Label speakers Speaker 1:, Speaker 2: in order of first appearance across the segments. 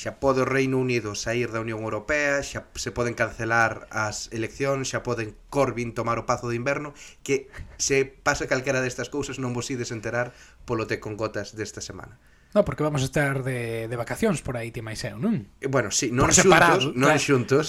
Speaker 1: xa pode o Reino Unido sair da Unión Europea, xa se poden cancelar as eleccións, xa poden Corbyn tomar o pazo de inverno, que se pasa calquera destas cousas non vos ides enterar polo te con gotas desta semana.
Speaker 2: No, porque vamos a estar de, de vacacións por aí, ti máis eu, non?
Speaker 1: E, bueno, sí, non
Speaker 2: por
Speaker 1: xuntos, non
Speaker 2: claro.
Speaker 1: xuntos.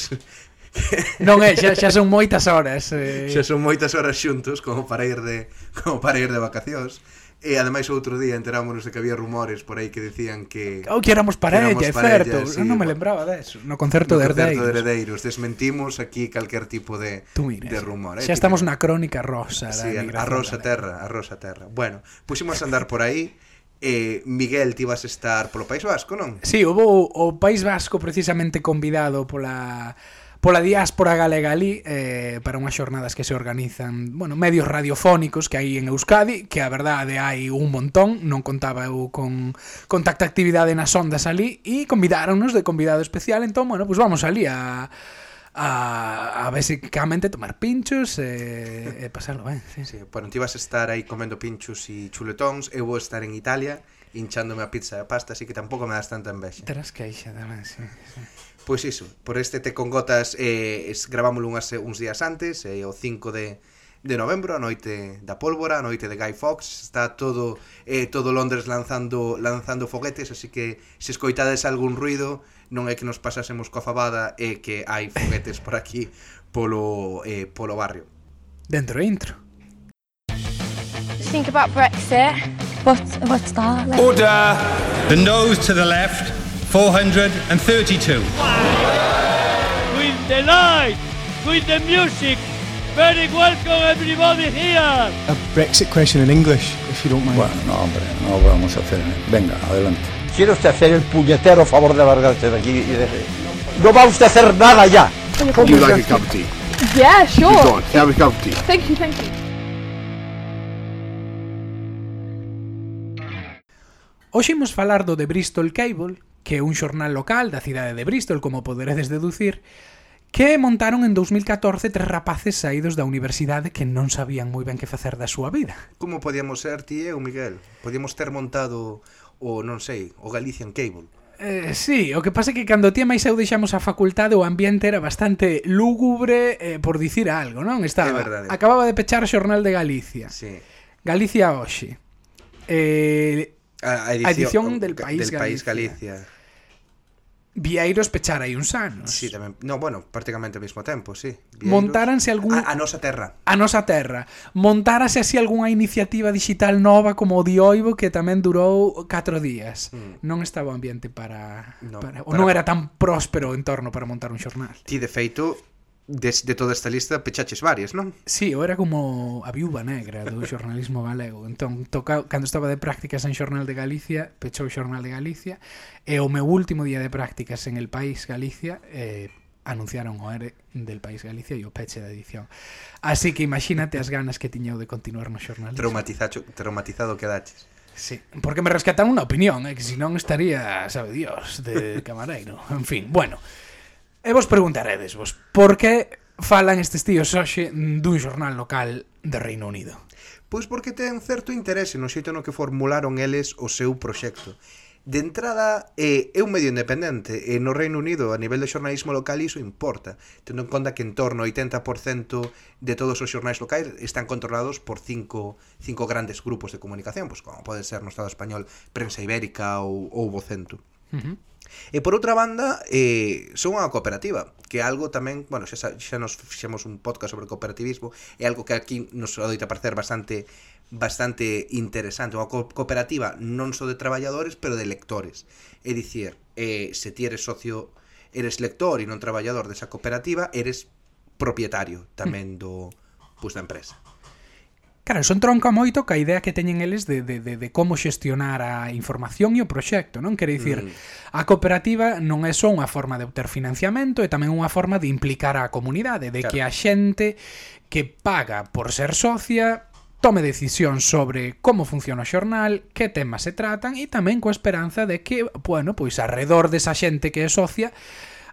Speaker 2: non é, xa, xa son moitas horas. Eh...
Speaker 1: Xa son moitas horas xuntos como para ir de como para ir de vacacións. E ademais outro día enterámonos de que había rumores por aí que dicían que
Speaker 2: Ou que éramos parella, é certo,
Speaker 1: sí,
Speaker 2: non me lembraba deso, no concerto
Speaker 1: no
Speaker 2: de
Speaker 1: Herdeiros. de
Speaker 2: Herdeiros,
Speaker 1: desmentimos aquí calquer tipo de
Speaker 2: Tú mires,
Speaker 1: de rumor, eh.
Speaker 2: Xa estamos na crónica rosa
Speaker 1: sí, da
Speaker 2: a
Speaker 1: rosa terra, a rosa terra. Bueno, puximos a andar por aí eh, Miguel, ti vas estar polo País Vasco, non?
Speaker 2: Si, sí, houve o, o País Vasco precisamente convidado pola pola diáspora galega ali eh, para unhas xornadas que se organizan bueno, medios radiofónicos que hai en Euskadi que a verdade hai un montón non contaba eu con, con tacta actividade nas ondas ali e convidáronnos de convidado especial entón, bueno, pues vamos ali a a, a basicamente tomar pinchos e, e pasarlo ben. Sí.
Speaker 1: sí. Bueno, ti vas a estar aí comendo pinchos e chuletóns, eu vou estar en Italia hinchándome a pizza e a pasta, así que tampouco me das tanta envexa.
Speaker 2: Terás queixa tamén, sí. sí.
Speaker 1: Pois iso, por este Te con Gotas eh, es, gravámoslo unhas, uns días antes, eh, o 5 de, de novembro, a noite da pólvora, a noite de Guy Fox, está todo eh, todo Londres lanzando lanzando foguetes, así que se escoitades algún ruido, non é que nos pasásemos coa fabada, é que hai foguetes por aquí polo eh, polo barrio.
Speaker 2: Dentro intro.
Speaker 3: Think about Brexit. What, what's that? Like?
Speaker 4: Order! The nose to the left, 432.
Speaker 5: with the light, with the music. Very welcome everybody here.
Speaker 6: a Brexit question in English, if you don't mind.
Speaker 7: Bueno, no, hombre, no lo vamos a hacer. Venga, adelante.
Speaker 8: ¿Quiere usted hacer el puñetero favor de largarse de aquí y de... No va usted a hacer nada ya.
Speaker 7: Would you like a cup of tea?
Speaker 3: yeah, sure.
Speaker 7: Go on, have a cup of tea.
Speaker 3: Thank you, thank you.
Speaker 2: Hoxe imos falar do de Bristol Cable, que un xornal local da cidade de Bristol, como poderedes deducir, que montaron en 2014 tres rapaces saídos da universidade que non sabían moi ben que facer da súa vida.
Speaker 1: Como podíamos ser ti e o Miguel? Podíamos ter montado o, non sei, o Galician Cable.
Speaker 2: Eh, sí, o que pasa é que cando ti e máis eu deixamos a facultade o ambiente era bastante lúgubre eh, por dicir algo, non? Estaba,
Speaker 1: é verdade.
Speaker 2: acababa de pechar o Xornal de Galicia.
Speaker 1: Sí.
Speaker 2: Galicia hoxe. Eh,
Speaker 1: A edición,
Speaker 2: a edición del País
Speaker 1: del Galicia. País
Speaker 2: Galicia. Vieiros pechara aí uns anos.
Speaker 1: Sí, tamén. No, bueno, prácticamente ao mesmo tempo, sí. Vieiros,
Speaker 2: Montáranse algún...
Speaker 1: A, a nosa terra.
Speaker 2: A nosa terra. Montárase así algunha iniciativa digital nova como o Dioivo que tamén durou 4 días.
Speaker 1: Mm.
Speaker 2: Non estaba o ambiente para...
Speaker 1: No,
Speaker 2: para... O
Speaker 1: para...
Speaker 2: non era tan próspero o entorno para montar un xornal.
Speaker 1: Ti, de feito, des, de toda esta lista pechaches varias, non?
Speaker 2: Si, sí, eu era como a viúva negra do xornalismo galego. Entón, toca, cando estaba de prácticas en Xornal de Galicia, pechou o Xornal de Galicia, e o meu último día de prácticas en el País Galicia, eh, anunciaron o ERE del País Galicia e o peche da edición. Así que imagínate as ganas que tiñeu de continuar no xornalismo.
Speaker 1: Traumatizacho, traumatizado quedaches.
Speaker 2: Sí, porque me rescatan unha opinión, eh, que senón estaría, sabe Dios, de camareiro. En fin, bueno. E vos preguntaredes vos, por que falan estes tíos hoxe dun xornal local de Reino Unido?
Speaker 1: Pois porque ten certo interese no xeito no que formularon eles o seu proxecto. De entrada, é, é un medio independente e no Reino Unido a nivel de xornalismo local iso importa, tendo en conta que en torno ao 80% de todos os xornais locais están controlados por cinco, cinco grandes grupos de comunicación, pois como pode ser no Estado español Prensa Ibérica ou, ou Vocento.
Speaker 2: Uh -huh.
Speaker 1: E por outra banda, eh, son unha cooperativa, que algo tamén, bueno, xa, xa nos fixemos un podcast sobre cooperativismo, é algo que aquí nos adoita parecer bastante bastante interesante, unha co cooperativa non só de traballadores, pero de lectores. É dicir, eh, se ti eres socio, eres lector e non traballador desa cooperativa, eres propietario tamén mm. do, pues, da empresa.
Speaker 2: Claro, son tronca moito ca idea que teñen eles de, de, de, de como xestionar a información e o proxecto, non? Quere dicir,
Speaker 1: mm.
Speaker 2: a cooperativa non é só unha forma de obter financiamento, é tamén unha forma de implicar a comunidade, de
Speaker 1: claro.
Speaker 2: que a xente que paga por ser socia tome decisión sobre como funciona o xornal, que temas se tratan e tamén coa esperanza de que, bueno, pois arredor desa xente que é socia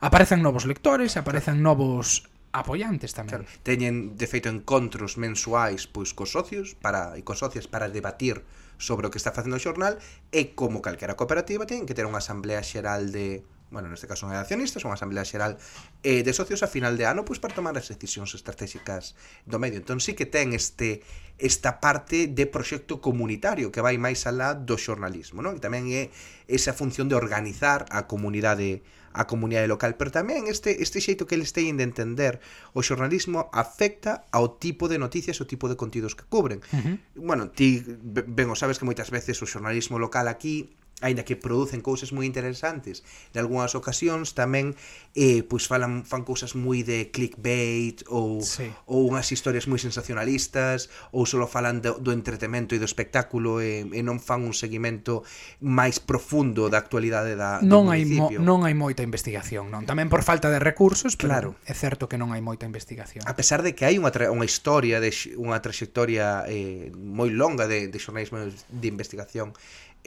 Speaker 2: aparezan novos lectores, aparezan novos apoiantes tamén.
Speaker 1: Claro, teñen, de feito, encontros mensuais pois cos socios para e cos socias para debatir sobre o que está facendo o xornal e como calquera cooperativa teñen que ter unha asamblea xeral de bueno, neste caso non é de accionistas, unha asamblea xeral eh, de socios a final de ano pois para tomar as decisións estratégicas do medio. Entón sí que ten este esta parte de proxecto comunitario que vai máis alá do xornalismo, non? E tamén é esa función de organizar a comunidade a comunidade local, pero tamén este este xeito que eles teñen de entender o xornalismo afecta ao tipo de noticias, o tipo de contidos que cubren. Uh -huh. Bueno, ti ben o sabes que moitas veces o xornalismo local aquí aínda que producen cousas moi interesantes en algunhas ocasións tamén eh, pois falan fan cousas moi de clickbait ou sí. ou unhas historias moi sensacionalistas ou solo falan do, do entretemento e do espectáculo e, e non fan un seguimento máis profundo da actualidade da
Speaker 2: non hai mo, non hai moita investigación, non tamén por falta de recursos, claro, é certo que non hai moita investigación.
Speaker 1: A pesar de que hai unha tra unha historia de unha traxectoria eh, moi longa de de xornalismo de investigación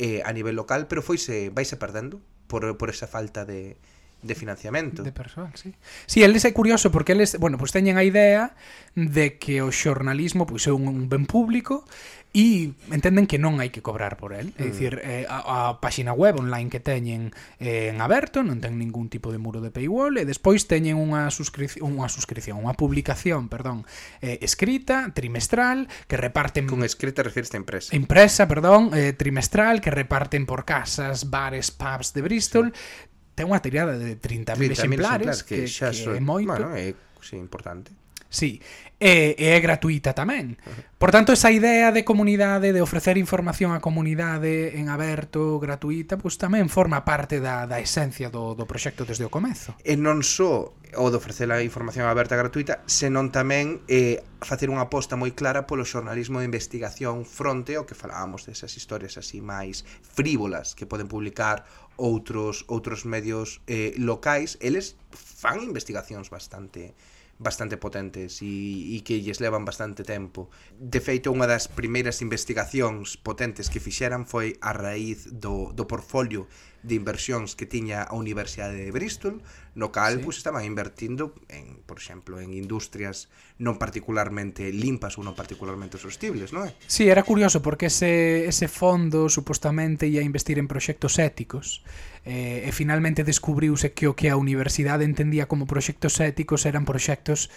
Speaker 1: eh, a nivel local, pero foise vaise perdendo por, por esa falta de, de financiamento.
Speaker 2: De persoal, sí. Sí, eles é curioso porque eles, bueno, pois pues teñen a idea de que o xornalismo pois é un, un ben público e entenden que non hai que cobrar por el. É
Speaker 1: mm.
Speaker 2: dicir, eh, a, a páxina web online que teñen eh, en aberto, non ten ningún tipo de muro de paywall, e despois teñen unha suscripción, unha suscripción, unha publicación, perdón, eh, escrita, trimestral, que reparten...
Speaker 1: Con escrita refirse a empresa.
Speaker 2: Empresa, perdón, eh, trimestral, que reparten por casas, bares, pubs de Bristol, sí. ten unha tirada de 30.000
Speaker 1: 30
Speaker 2: exemplares, exemplares, que, que,
Speaker 1: xa
Speaker 2: que é moito.
Speaker 1: Bueno, é, sí, importante
Speaker 2: Sí, e, e é gratuita tamén. Por tanto, esa idea de comunidade, de ofrecer información á comunidade en aberto, gratuita, pois tamén forma parte da, da esencia do, do proxecto desde o comezo.
Speaker 1: E non só o de ofrecer a información aberta gratuita, senón tamén eh, facer unha aposta moi clara polo xornalismo de investigación fronte ao que falábamos desas historias así máis frívolas que poden publicar outros outros medios eh, locais. Eles fan investigacións bastante bastante potentes e, e que lles levan bastante tempo. De feito, unha das primeiras investigacións potentes que fixeran foi a raíz do, do portfolio de inversións que tiña a Universidade de Bristol, no cal
Speaker 2: sí.
Speaker 1: pues, estaban invertindo en, por exemplo, en industrias non particularmente limpas ou non particularmente sostibles, non é?
Speaker 2: Sí, era curioso porque ese, ese fondo supostamente ia investir en proxectos éticos eh, e finalmente descubriuse que o que a universidade entendía como proxectos éticos eran proxectos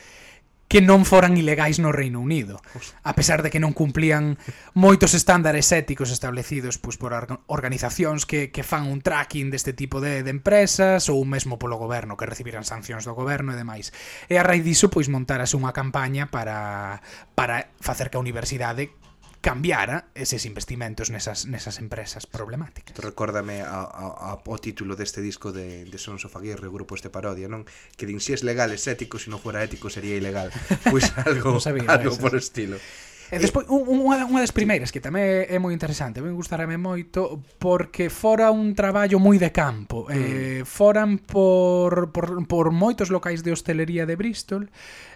Speaker 2: que non foran ilegais no Reino Unido, a pesar de que non cumplían moitos estándares éticos establecidos pois, por organizacións que, que fan un tracking deste tipo de, de empresas ou mesmo polo goberno, que recibiran sancións do goberno e demais. E a raíz diso, pois, montarase unha campaña para, para facer que a universidade cambiara eses investimentos nesas, nesas empresas problemáticas.
Speaker 1: Recórdame a, a, ao título deste disco de, de Sons of Aguirre, o grupo este parodia, non? Que din, si es legal, es ético, se si non fuera ético, sería ilegal. Pois pues algo,
Speaker 2: no sabía,
Speaker 1: algo por estilo.
Speaker 2: E despois, un, unha, unha das primeiras que tamén é moi interesante, me gustarame moito, porque fora un traballo moi de campo. Eh, mm. Eh, foran por, por, por moitos locais de hostelería de Bristol,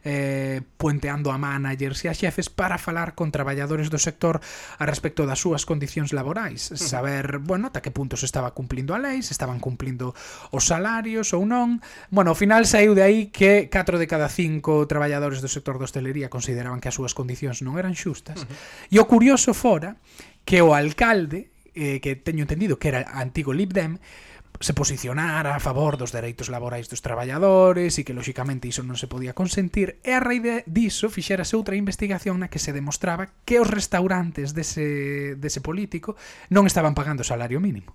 Speaker 2: eh, puenteando a managers e a xefes para falar con traballadores do sector a respecto das súas condicións laborais. Mm. Saber, bueno, ata que punto se estaba cumplindo a lei, se estaban cumplindo os salarios ou non. Bueno, ao final saiu de aí que 4 de cada 5 traballadores do sector da hostelería consideraban que as súas condicións non eran xustas. Uh -huh. E o curioso fora que o alcalde, eh, que teño entendido que era antigo Lib Dem, se posicionara a favor dos dereitos laborais dos traballadores e que lóxicamente iso non se podía consentir e a raíz de, diso fixerase outra investigación na que se demostraba que os restaurantes dese, dese político non estaban pagando salario mínimo.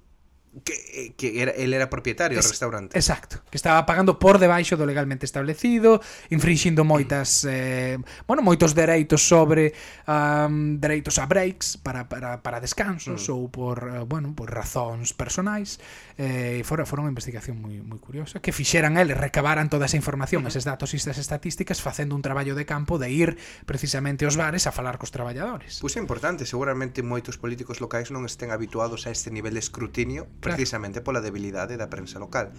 Speaker 1: Que, eh, que era, él era propietario
Speaker 2: es,
Speaker 1: do restaurante.
Speaker 2: Exacto, que estaba pagando por debaixo do legalmente establecido, infringindo moitas mm. eh, bueno, moitos dereitos sobre um, dereitos a breaks para, para, para descansos mm. ou por eh, bueno, por razóns personais. Eh, fora fora unha investigación moi moi curiosa que fixeran eles, recabaran toda esa información, mm. eses datos e esas estatísticas facendo un traballo de campo de ir precisamente aos bares a falar cos traballadores.
Speaker 1: Pois pues é importante, seguramente moitos políticos locais non estén habituados a este nivel de escrutinio precisamente claro. pola debilidade da prensa local.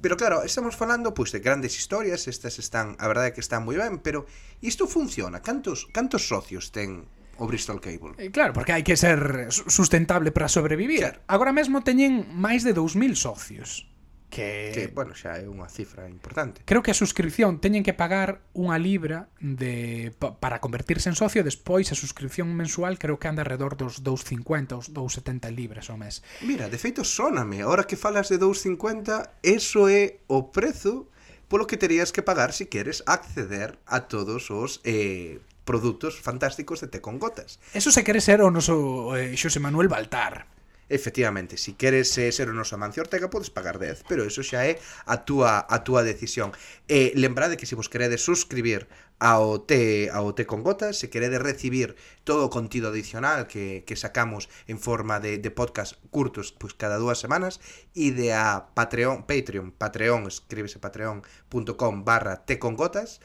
Speaker 1: Pero claro, estamos falando pois de grandes historias, estas están, a verdade é que están moi ben, pero isto funciona. Cantos cantos socios ten o Bristol Cable?
Speaker 2: Eh, claro, porque hai que ser sustentable para sobrevivir.
Speaker 1: Claro.
Speaker 2: Agora mesmo teñen máis de 2000 socios que,
Speaker 1: que bueno, xa é unha cifra importante.
Speaker 2: Creo que a suscripción teñen que pagar unha libra de pa, para convertirse en socio, despois a suscripción mensual creo que anda alrededor dos 2.50 os 2.70 libras ao mes.
Speaker 1: Mira, de feito sóname, ahora que falas de 2.50, eso é o prezo polo que terías que pagar se si queres acceder a todos os eh, produtos fantásticos de Té con Gotas.
Speaker 2: Eso se quere ser o noso eh, Xosé Manuel Baltar.
Speaker 1: Efectivamente, se si queres eh, ser o noso Amancio Ortega podes pagar 10, pero eso xa é a túa a túa decisión. E lembrade que se vos queredes suscribir ao T ao T con gotas, se queredes recibir todo o contido adicional que, que sacamos en forma de, de podcast curtos pois pues, cada dúas semanas e de a Patreon, Patreon, Patreon, escríbese patreon.com barra con gotas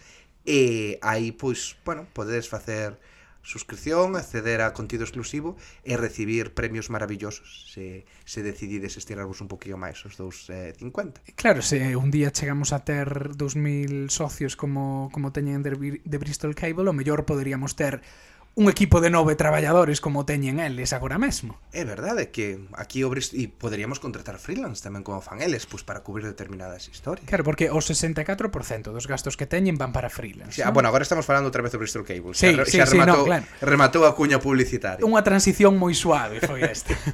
Speaker 1: e aí, pois, bueno, podedes facer suscripción, acceder a contido exclusivo e recibir premios maravillosos se, se decidides estirarvos un poquinho máis os dous eh, 50.
Speaker 2: Claro, se un día chegamos a ter 2000 socios como, como teñen de, de Bristol Cable, o mellor poderíamos ter un equipo de nove traballadores como teñen eles agora mesmo.
Speaker 1: É verdade que aquí obres e poderíamos contratar freelance tamén como fan eles, pois para cubrir determinadas historias.
Speaker 2: Claro, porque o 64% dos gastos que teñen van para freelance.
Speaker 1: Sí, ¿no? ah, bueno, agora estamos falando outra vez do Bristol Cable.
Speaker 2: Sí,
Speaker 1: xa,
Speaker 2: sí,
Speaker 1: xa rematou, sí,
Speaker 2: no, claro.
Speaker 1: rematou a cuña publicitaria.
Speaker 2: Unha transición moi suave foi esta.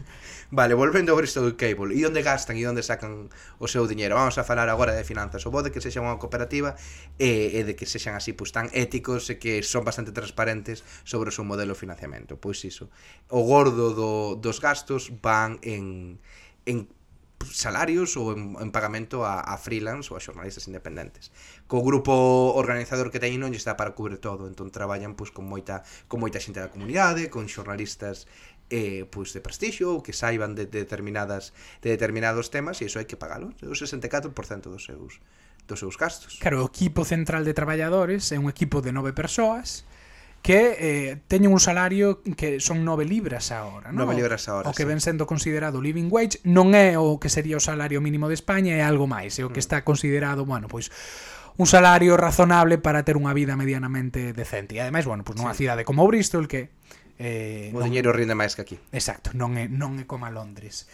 Speaker 1: Vale, volvendo ao Bristol Cable E onde gastan e onde sacan o seu diñeiro Vamos a falar agora de finanzas O bo de que sexa unha cooperativa E, e de que sexan así pois, tan éticos E que son bastante transparentes sobre sobre o seu modelo de financiamento. Pois iso. O gordo do, dos gastos van en, en salarios ou en, en pagamento a, a freelance ou a xornalistas independentes. Co grupo organizador que teñen non lle está para cubrir todo, entón traballan pois con moita con moita xente da comunidade, con xornalistas eh, pois de prestixio ou que saiban de, de determinadas de determinados temas e iso hai que pagalo, o 64% dos seus dos seus gastos.
Speaker 2: Claro, o equipo central de traballadores é un equipo de nove persoas que eh, teñen un salario que son 9 libras a hora, non?
Speaker 1: 9 libras a hora,
Speaker 2: O que
Speaker 1: sí.
Speaker 2: ven sendo considerado living wage non é o que sería o salario mínimo de España, é algo máis, é o que mm. está considerado, bueno, pois un salario razonable para ter unha vida medianamente decente. E ademais, bueno, pois nunha sí. cidade como Bristol que eh,
Speaker 1: o
Speaker 2: non...
Speaker 1: diñeiro rinde máis que aquí.
Speaker 2: Exacto, non é non é como a Londres.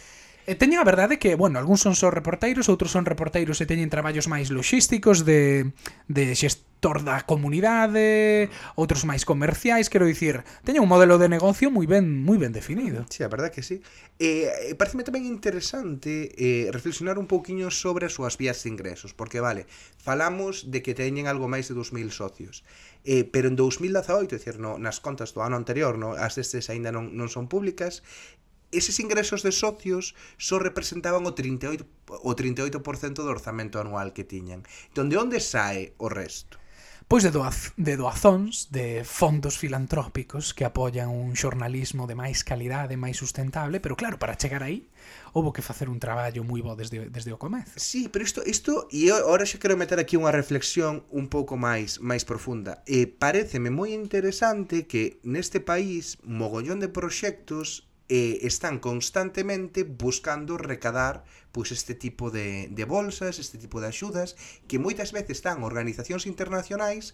Speaker 2: E teñen a verdade que, bueno, algúns son só reporteiros, outros son reporteiros e teñen traballos máis logísticos de, de xestión sector da comunidade, outros máis comerciais, quero dicir, teñen un modelo de negocio moi ben moi ben definido.
Speaker 1: Si, sí, a verdade que si. Sí. Eh, pareceme tamén interesante eh, reflexionar un pouquiño sobre as súas vías de ingresos, porque vale, falamos de que teñen algo máis de 2000 socios. Eh, pero en 2018, é dicir, no, nas contas do ano anterior, no, as destes aínda non, non son públicas, eses ingresos de socios só representaban o 38 o 38% do orzamento anual que tiñan. Entón, de onde sae o resto?
Speaker 2: pois de, doaz, de doazóns, de fondos filantrópicos que apoian un xornalismo de máis calidade, máis sustentable, pero claro, para chegar aí houve que facer un traballo moi bo desde, desde o comezo.
Speaker 1: Sí, pero isto, isto e agora xa quero meter aquí unha reflexión un pouco máis máis profunda. E pareceme moi interesante que neste país mogollón de proxectos e están constantemente buscando recadar pois este tipo de, de bolsas, este tipo de axudas, que moitas veces están organizacións internacionais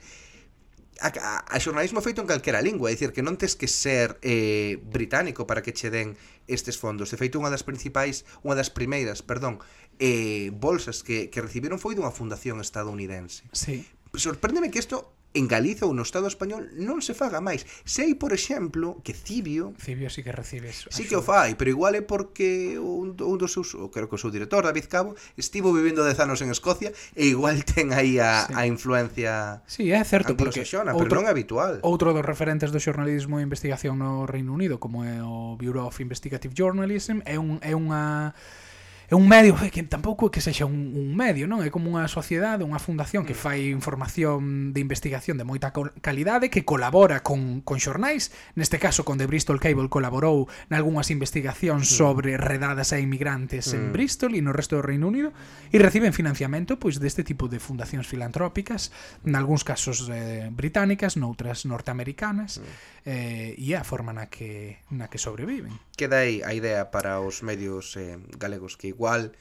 Speaker 1: a, a, a xornalismo feito en calquera lingua, é dicir, que non tes que ser eh, británico para que che den estes fondos. De feito, unha das principais, unha das primeiras, perdón, eh, bolsas que, que recibiron foi dunha fundación estadounidense.
Speaker 2: Sí.
Speaker 1: Sorpréndeme que isto en Galiza ou no Estado español non se faga máis. Sei, por exemplo, que Cibio...
Speaker 2: Cibio sí que recibes.
Speaker 1: Sí que o fai, pero igual é porque un, un dos seus, o creo que o seu director, David Cabo, estivo vivendo 10 anos en Escocia e igual ten aí a,
Speaker 2: sí.
Speaker 1: a influencia
Speaker 2: Sí, é certo, porque
Speaker 1: outro, pero non é habitual.
Speaker 2: Outro dos referentes do xornalismo e investigación no Reino Unido, como é o Bureau of Investigative Journalism, é, un, é unha é un medio que tampouco é que sexa un, un medio, non? É como unha sociedade, unha fundación que mm. fai información de investigación de moita calidade que colabora con, con xornais, neste caso con The Bristol Cable colaborou nalgúnas investigacións mm. sobre redadas a inmigrantes
Speaker 1: mm.
Speaker 2: en Bristol e no resto do Reino Unido e reciben financiamento pois deste tipo de fundacións filantrópicas, nalgúns casos eh, británicas, noutras norteamericanas, mm. eh, e é a forma na que na que sobreviven.
Speaker 1: Queda aí a idea para os medios eh, galegos que igual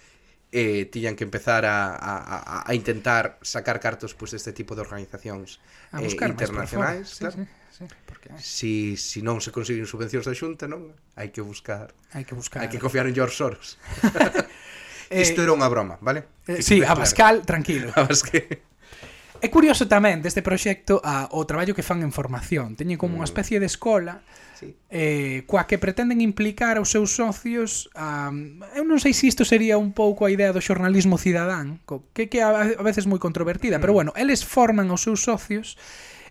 Speaker 1: eh, tiñan que empezar a, a, a intentar sacar cartos pois pues, deste tipo de organizacións
Speaker 2: a
Speaker 1: eh,
Speaker 2: internacionais, fora,
Speaker 1: claro.
Speaker 2: Sí, sí. Sí, porque...
Speaker 1: Si, si non se consiguen subvencións da Xunta, non? Hai que buscar.
Speaker 2: Hai que buscar.
Speaker 1: Hai que confiar en George Soros.
Speaker 2: Eh,
Speaker 1: Isto eh, era unha broma, vale?
Speaker 2: Eh,
Speaker 1: que
Speaker 2: sí, Abascal,
Speaker 1: claro.
Speaker 2: tranquilo.
Speaker 1: Abascal.
Speaker 2: É curioso tamén deste proxecto a, o traballo que fan en formación. Teñen como unha mm. especie de escola
Speaker 1: sí.
Speaker 2: eh, coa que pretenden implicar aos seus socios a, eu non sei se isto sería un pouco a idea do xornalismo cidadán co, que, que a veces moi controvertida, mm. pero bueno, eles forman aos seus socios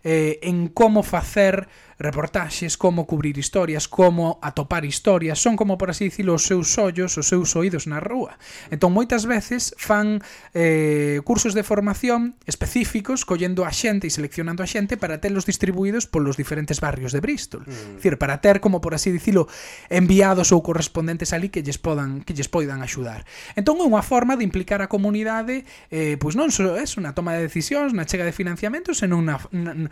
Speaker 2: eh, en como facer reportaxes, como cubrir historias, como atopar historias, son como por así dicilo os seus ollos, os seus oídos na rúa. Entón moitas veces fan eh, cursos de formación específicos collendo a xente e seleccionando a xente para telos distribuídos polos diferentes barrios de Bristol. Mm. Dicir, para ter como por así dicilo enviados ou correspondentes ali que lles podan que lles poidan axudar. Entón é unha forma de implicar a comunidade eh, pois non só é unha toma de decisións na chega de financiamento, senón na, na,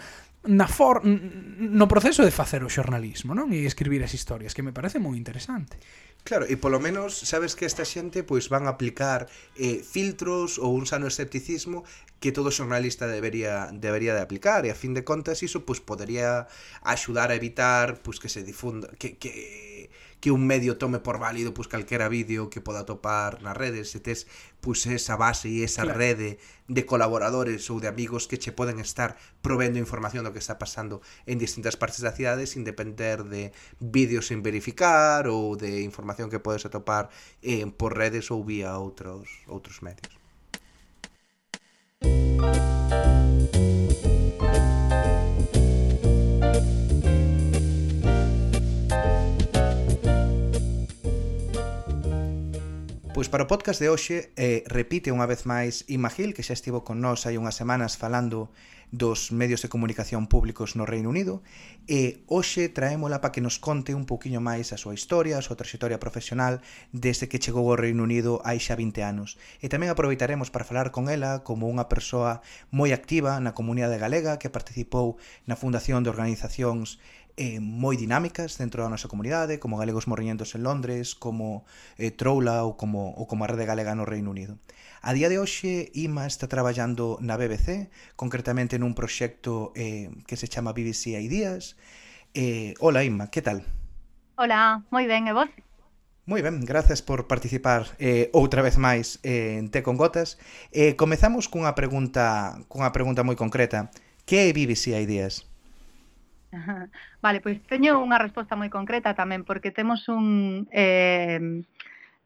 Speaker 2: na for, no proceso de facer o xornalismo, non? E escribir as historias, que me parece moi interesante.
Speaker 1: Claro, e polo menos sabes que esta xente pois van a aplicar eh, filtros ou un sano escepticismo que todo xornalista debería debería de aplicar e a fin de contas iso pois podería axudar a evitar pois que se difunda que que que un medio tome por válido pois calquera vídeo que poda topar nas redes, se tes pois esa base e esa
Speaker 2: claro.
Speaker 1: rede de colaboradores ou de amigos que che poden estar provendo información do que está pasando en distintas partes da cidade sin depender de vídeos sin verificar ou de información que podes atopar eh, por redes ou vía outros outros medios. Pois para o podcast de hoxe eh, repite unha vez máis Imagil, que xa estivo con nós hai unhas semanas falando dos medios de comunicación públicos no Reino Unido e hoxe traémola para que nos conte un poquinho máis a súa historia, a súa trayectoria profesional desde que chegou ao Reino Unido hai xa 20 anos. E tamén aproveitaremos para falar con ela como unha persoa moi activa na comunidade galega que participou na fundación de organizacións eh, moi dinámicas dentro da nosa comunidade, como Galegos Morriñentos en Londres, como eh, Troula ou como, ou como a Rede Galega no Reino Unido. A día de hoxe, IMA está traballando na BBC, concretamente nun proxecto eh, que se chama BBC Ideas. Eh, hola, IMA, que tal?
Speaker 9: Hola, moi ben, e vos?
Speaker 1: Moi ben, grazas por participar eh, outra vez máis eh, en Té con Gotas. Eh, comezamos cunha pregunta cunha pregunta moi concreta. Que é BBC Ideas?
Speaker 9: Vale, pois teño unha resposta moi concreta tamén, porque temos un... Eh,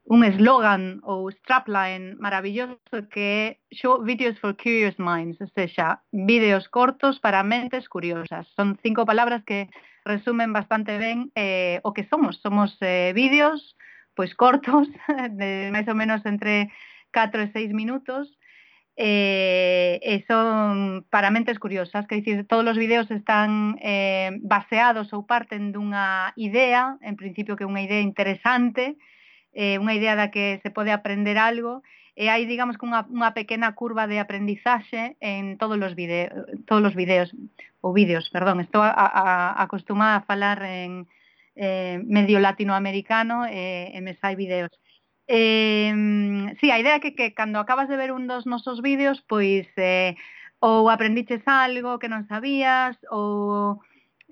Speaker 9: un eslogan ou strapline maravilloso que é Show Videos for Curious Minds, ou seja, vídeos cortos para mentes curiosas. Son cinco palabras que resumen bastante ben eh, o que somos. Somos eh, vídeos pois cortos, de máis ou menos entre 4 e 6 minutos, eh, e son paramente curiosas, que dicir, todos os vídeos están eh, baseados ou parten dunha idea, en principio que é unha idea interesante, eh, unha idea da que se pode aprender algo, e hai, digamos, unha, unha pequena curva de aprendizaxe en todos os, vídeos, todos os videos, ou vídeos, perdón, estou a, a, acostumada a falar en eh, medio latinoamericano e, e me sai videos. Eh, sí, a idea é que, que cando acabas de ver un dos nosos vídeos, pois eh, ou aprendiches algo que non sabías, ou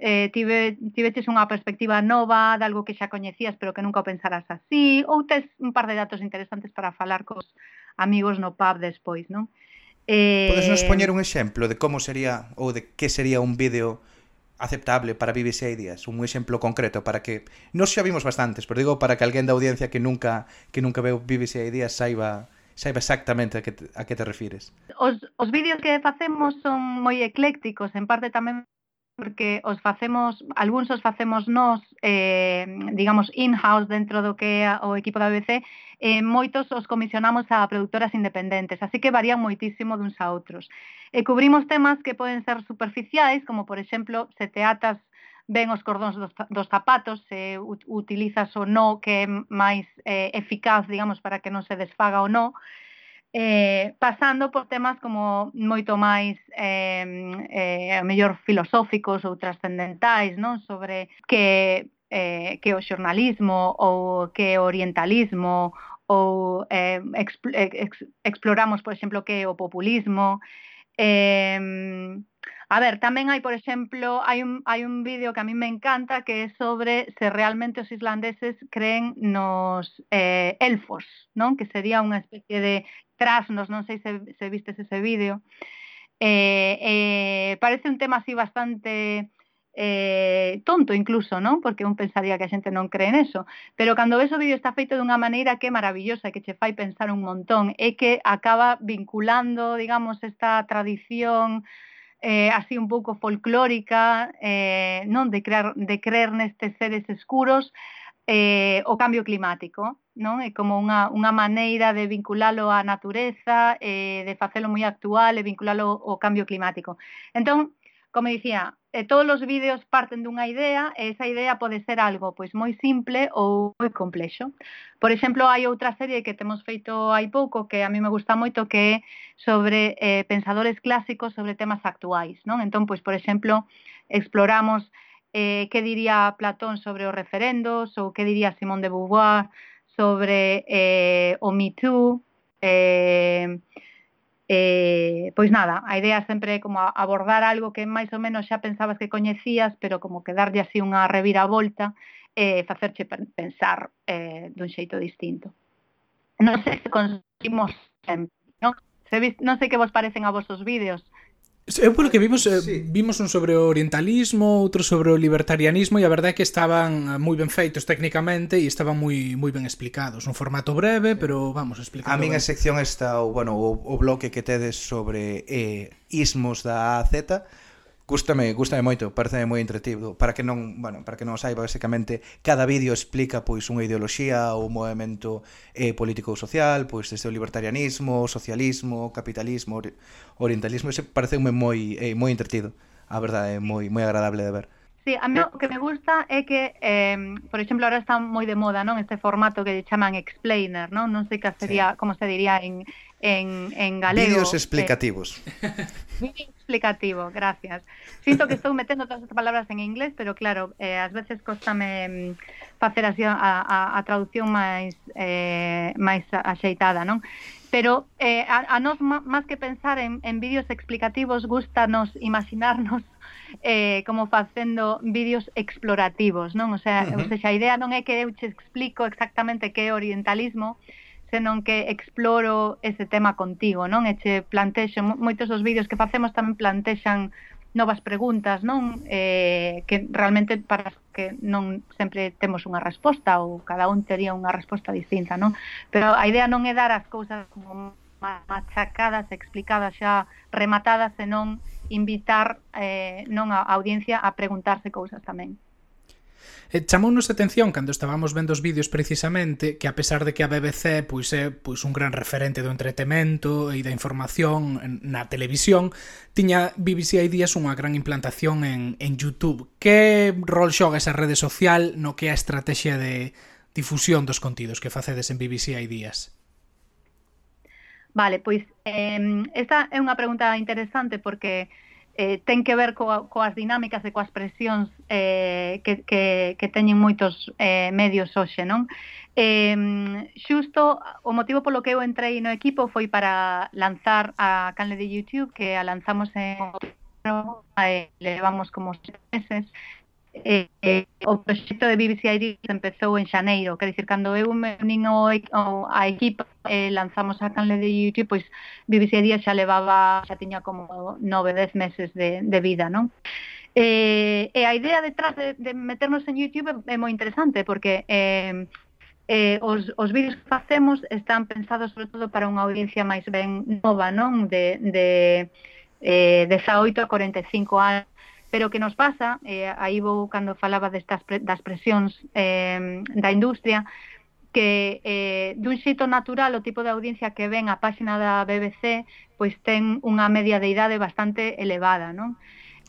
Speaker 9: eh, tive, tiveches unha perspectiva nova de algo que xa coñecías pero que nunca o pensaras así, ou tes un par de datos interesantes para falar cos amigos no pub despois, non?
Speaker 1: Eh... Podes nos poñer eh, un exemplo de como sería ou de que sería un vídeo aceptable para BBC Ideas, un exemplo concreto para que nos xa vimos bastantes, pero digo para que alguén da audiencia que nunca que nunca veu BBC Ideas saiba saiba exactamente a que, te, a que te refires.
Speaker 9: Os, os vídeos que facemos son moi eclécticos, en parte tamén porque os facemos, algúns os facemos nós, eh, digamos, in-house dentro do que é o equipo da BBC, eh, moitos os comisionamos a productoras independentes, así que varían moitísimo duns a outros. E cubrimos temas que poden ser superficiais, como, por exemplo, se te atas ben os cordóns dos, dos zapatos, se utilizas o no que é máis eh, eficaz, digamos, para que non se desfaga o no, eh, pasando por temas como moito máis eh, eh, mellor filosóficos ou trascendentais non? Sobre que eh, que o xornalismo ou que o orientalismo ou eh, exp exploramos, por exemplo, que é o populismo. Eh, A ver, tamén hai, por exemplo, hai un, hai un vídeo que a mí me encanta que é sobre se realmente os islandeses creen nos eh, elfos, non? Que sería unha especie de trasnos, non sei se, se vistes ese vídeo. Eh, eh, parece un tema así bastante eh, tonto incluso, non? Porque un pensaría que a xente non cree en eso. Pero cando ves o vídeo está feito dunha maneira que é maravillosa, que che fai pensar un montón, é que acaba vinculando, digamos, esta tradición eh, así un pouco folclórica, eh, non de crear de creer nestes seres escuros, eh, o cambio climático, non? É como unha, unha maneira de vinculalo á natureza, eh, de facelo moi actual e vinculalo ao cambio climático. Entón, como dicía, eh, todos os vídeos parten dunha idea e esa idea pode ser algo pois moi simple ou moi complexo. Por exemplo, hai outra serie que temos feito hai pouco que a mí me gusta moito que é sobre eh, pensadores clásicos sobre temas actuais, non? Entón, pois por exemplo, exploramos eh, que diría Platón sobre os referendos ou que diría Simón de Beauvoir sobre eh, o Me Too, eh, Eh, pois nada, a idea sempre é como abordar algo que máis ou menos xa pensabas que coñecías, pero como que darlle así unha reviravolta e eh, facerche pensar eh, dun xeito distinto. Non sei se conseguimos sempre, non? Se, non sei que vos parecen a vosos vídeos,
Speaker 2: Eu polo que vimos eh, sí. vimos un sobre o orientalismo, outro sobre o libertarianismo e a verdade é que estaban eh, moi ben feitos técnicamente e estaban moi moi ben explicados, un formato breve, pero vamos, explicando.
Speaker 1: A min a sección está o, bueno, o, o bloque que tedes sobre eh, ismos da A a Z Gústame, gústame moito, parece moi entretido. Para que non, bueno, para que non saiba, basicamente cada vídeo explica pois unha ideoloxía ou un movemento eh, político ou social, pois desde o libertarianismo, o socialismo, o capitalismo, or orientalismo, ese pareceume moi eh, moi entretido. A verdade, é moi moi agradable de ver.
Speaker 9: Sí, a mí eh. o que me gusta é que, eh, por exemplo, ahora está moi de moda, non? Este formato que chaman explainer, non? Non sei que sería, sí. como se diría en, en, en galego.
Speaker 1: Vídeos explicativos.
Speaker 9: Eh, vídeo explicativo, gracias. Sinto que estou metendo todas as palabras en inglés, pero claro, eh, ás veces costame mm, facer así a, a, a traducción máis eh, máis axeitada, non? Pero eh, a, a nos, máis que pensar en, en vídeos explicativos, gustanos imaginarnos eh, como facendo vídeos explorativos, non? O sea, uh -huh. ou sea, a idea non é que eu che explico exactamente que é orientalismo, senón que exploro ese tema contigo, non? E che plantexo, moitos dos vídeos que facemos tamén plantexan novas preguntas, non? Eh, que realmente para que non sempre temos unha resposta ou cada un tería unha resposta distinta, non? Pero a idea non é dar as cousas como machacadas, explicadas xa rematadas, senón invitar eh, non a audiencia a preguntarse cousas tamén.
Speaker 2: E chamounos atención cando estábamos vendo os vídeos precisamente que a pesar de que a BBC pois é pois un gran referente do entretemento e da información na televisión, tiña BBC Ideas unha gran implantación en, en YouTube. Que rol xoga esa rede social no que é a estrategia de difusión dos contidos que facedes en BBC Ideas?
Speaker 9: Vale, pois eh, esta é unha pregunta interesante porque eh, ten que ver co, coas dinámicas e coas presións eh, que, que, que teñen moitos eh, medios hoxe, non? Eh, xusto, o motivo polo que eu entrei no equipo foi para lanzar a canle de YouTube, que a lanzamos en outubro, eh, levamos como seis meses, Eh, eh, o proxecto de BBC Iris empezou en xaneiro, quer dicir, cando eu me unín ao, o, a equipa eh, lanzamos a canle de YouTube, pois BBC Iris xa levaba, xa tiña como 9, 10 meses de, de vida, non? Eh, e a idea detrás de, de meternos en YouTube é moi interesante, porque eh, eh, os, os vídeos que facemos están pensados sobre todo para unha audiencia máis ben nova, non? De, de eh, 18 a 45 anos, Pero o que nos pasa, eh, aí vou cando falaba destas pre, das presións eh, da industria, que eh, dun xeito natural o tipo de audiencia que ven a páxina da BBC pois ten unha media de idade bastante elevada, non?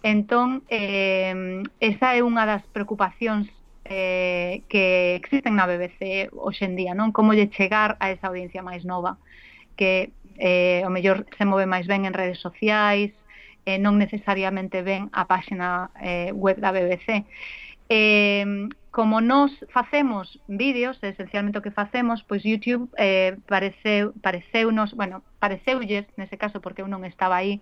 Speaker 9: Entón, eh, esa é unha das preocupacións eh, que existen na BBC hoxendía, non? Como lle chegar a esa audiencia máis nova que eh, o mellor se move máis ben en redes sociais, eh, non necesariamente ven a páxina eh, web da BBC. Eh, como nós facemos vídeos, esencialmente o que facemos, pois YouTube eh, pareceu, pareceunos, bueno, pareceulles, nese caso, porque eu non estaba aí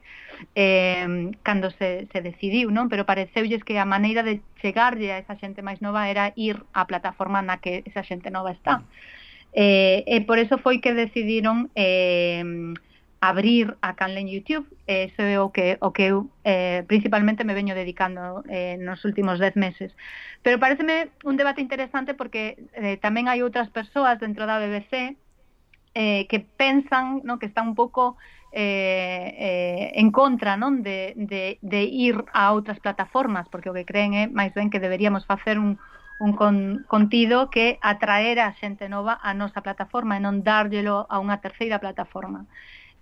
Speaker 9: eh, cando se, se decidiu, non? Pero pareceulles que a maneira de chegarlle a esa xente máis nova era ir á plataforma na que esa xente nova está. Eh, e por eso foi que decidiron eh, abrir a canle en YouTube, eso é o que o que eu eh, principalmente me veño dedicando eh, nos últimos 10 meses. Pero pareceme un debate interesante porque eh, tamén hai outras persoas dentro da BBC eh, que pensan no que están un pouco eh, eh, en contra non de, de, de ir a outras plataformas, porque o que creen é máis ben que deberíamos facer un, un con, contido que atraer a xente nova a nosa plataforma e non dárllelo a unha terceira plataforma.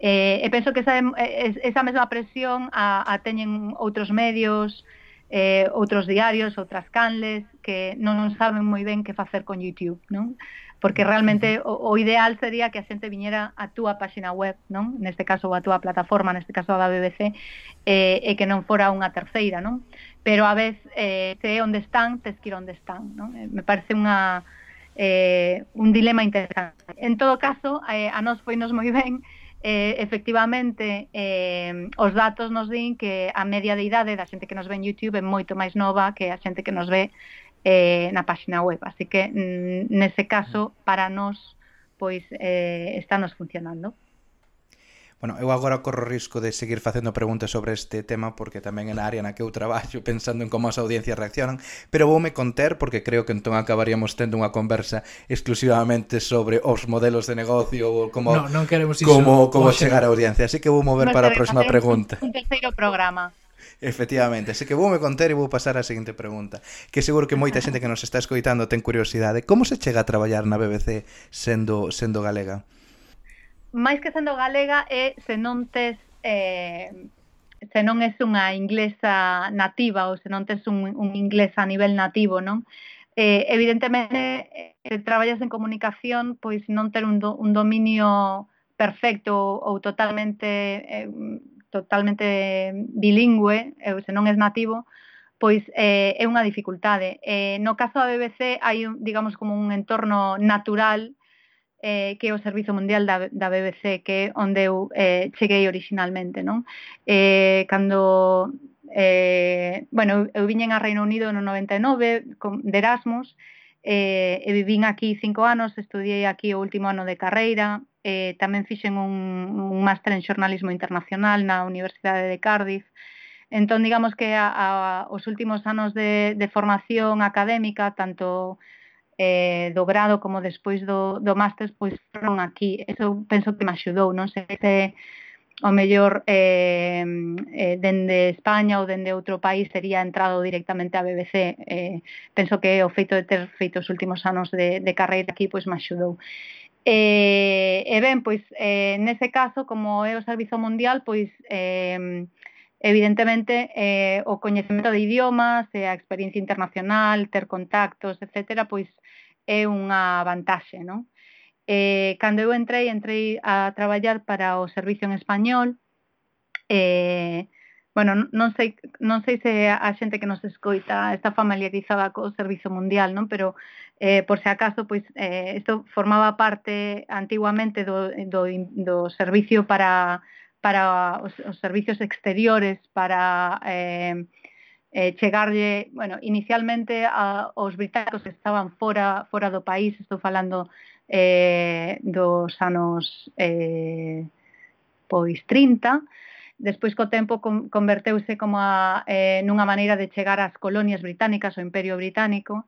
Speaker 9: Eh, e penso que esa, eh, esa mesma presión a, a teñen outros medios, eh, outros diarios, outras canles, que non, saben moi ben que facer con YouTube, non? Porque realmente o, o ideal sería que a xente viñera a túa páxina web, non? Neste caso, a túa plataforma, neste caso a da BBC, eh, e que non fora unha terceira, non? Pero a vez, eh, se onde están, tes que ir onde están, non? Eh, me parece unha eh, un dilema interesante. En todo caso, eh, a nos foi nos moi ben, eh, efectivamente eh, os datos nos din que a media de idade da xente que nos ve en YouTube é moito máis nova que a xente que nos ve eh, na páxina web. Así que mm, nese caso, mm. para nós, pois eh, está nos funcionando.
Speaker 1: Bueno, eu agora corro risco de seguir facendo preguntas sobre este tema porque tamén é na área na que eu traballo pensando en como as audiencias reaccionan, pero voume conter porque creo que entón acabaríamos tendo unha conversa exclusivamente sobre os modelos de negocio ou como
Speaker 2: no, non queremos
Speaker 1: iso, como, como chegar á audiencia. Así que vou mover para a próxima pregunta.
Speaker 9: Un terceiro programa.
Speaker 1: Efectivamente, así que voume conter e vou pasar á seguinte pregunta, que seguro que moita xente que nos está escoitando ten curiosidade. Como se chega a traballar na BBC sendo sendo galega?
Speaker 9: máis que sendo galega é se non tes eh, se non es unha inglesa nativa ou se non tes un, un inglés a nivel nativo, non? Eh, evidentemente, eh, se traballas en comunicación, pois non ter un, do, un dominio perfecto ou, ou totalmente eh, totalmente bilingüe, eh, ou se non es nativo, pois eh, é unha dificultade. Eh, no caso da BBC hai, digamos, como un entorno natural eh, que é o Servizo Mundial da, da BBC, que é onde eu eh, cheguei originalmente, non? Eh, cando eh, bueno, eu viñen a Reino Unido no 99 con, de Erasmus, eh, e vivín aquí cinco anos, estudiei aquí o último ano de carreira, eh, tamén fixen un, un máster en xornalismo internacional na Universidade de Cardiff, entón digamos que a, a, os últimos anos de, de formación académica, tanto eh, do grado como despois do, do máster pois foron aquí. Eso penso que me axudou, non sei se o mellor eh, eh, dende España ou dende outro país sería entrado directamente a BBC. Eh, penso que o feito de ter feito os últimos anos de, de carreira aquí pois me axudou. Eh, e ben, pois eh, nese caso, como é o Servizo Mundial, pois eh, Evidentemente, eh, o coñecemento de idiomas, e a experiencia internacional, ter contactos, etcétera, pois é unha vantaxe, non? Eh, cando eu entrei, entrei a traballar para o servicio en español. Eh, bueno, non sei, non sei se a xente que nos escoita está familiarizada co servizo mundial, non? Pero eh, por se acaso, pois eh, isto formaba parte antiguamente do, do, do servicio para para os, os servicios exteriores para eh, eh, chegarlle, bueno, inicialmente a, os británicos que estaban fora fora do país, estou falando eh, dos anos eh, pois 30, despois co tempo converteuse como a, eh, nunha maneira de chegar ás colonias británicas, ao Imperio Británico,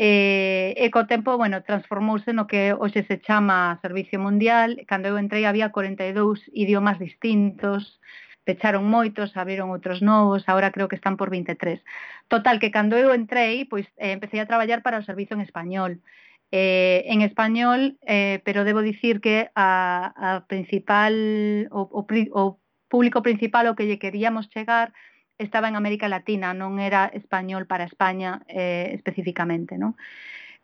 Speaker 9: e, e co tempo, bueno, transformouse no que hoxe se chama Servicio Mundial. Cando eu entrei había 42 idiomas distintos, pecharon moitos, abriron outros novos, agora creo que están por 23. Total, que cando eu entrei, pois eh, empecé a traballar para o servizo en español. Eh, en español, eh, pero debo dicir que a, a principal, o, o, o público principal o que lle queríamos chegar estaba en América Latina, non era español para España eh, especificamente, non?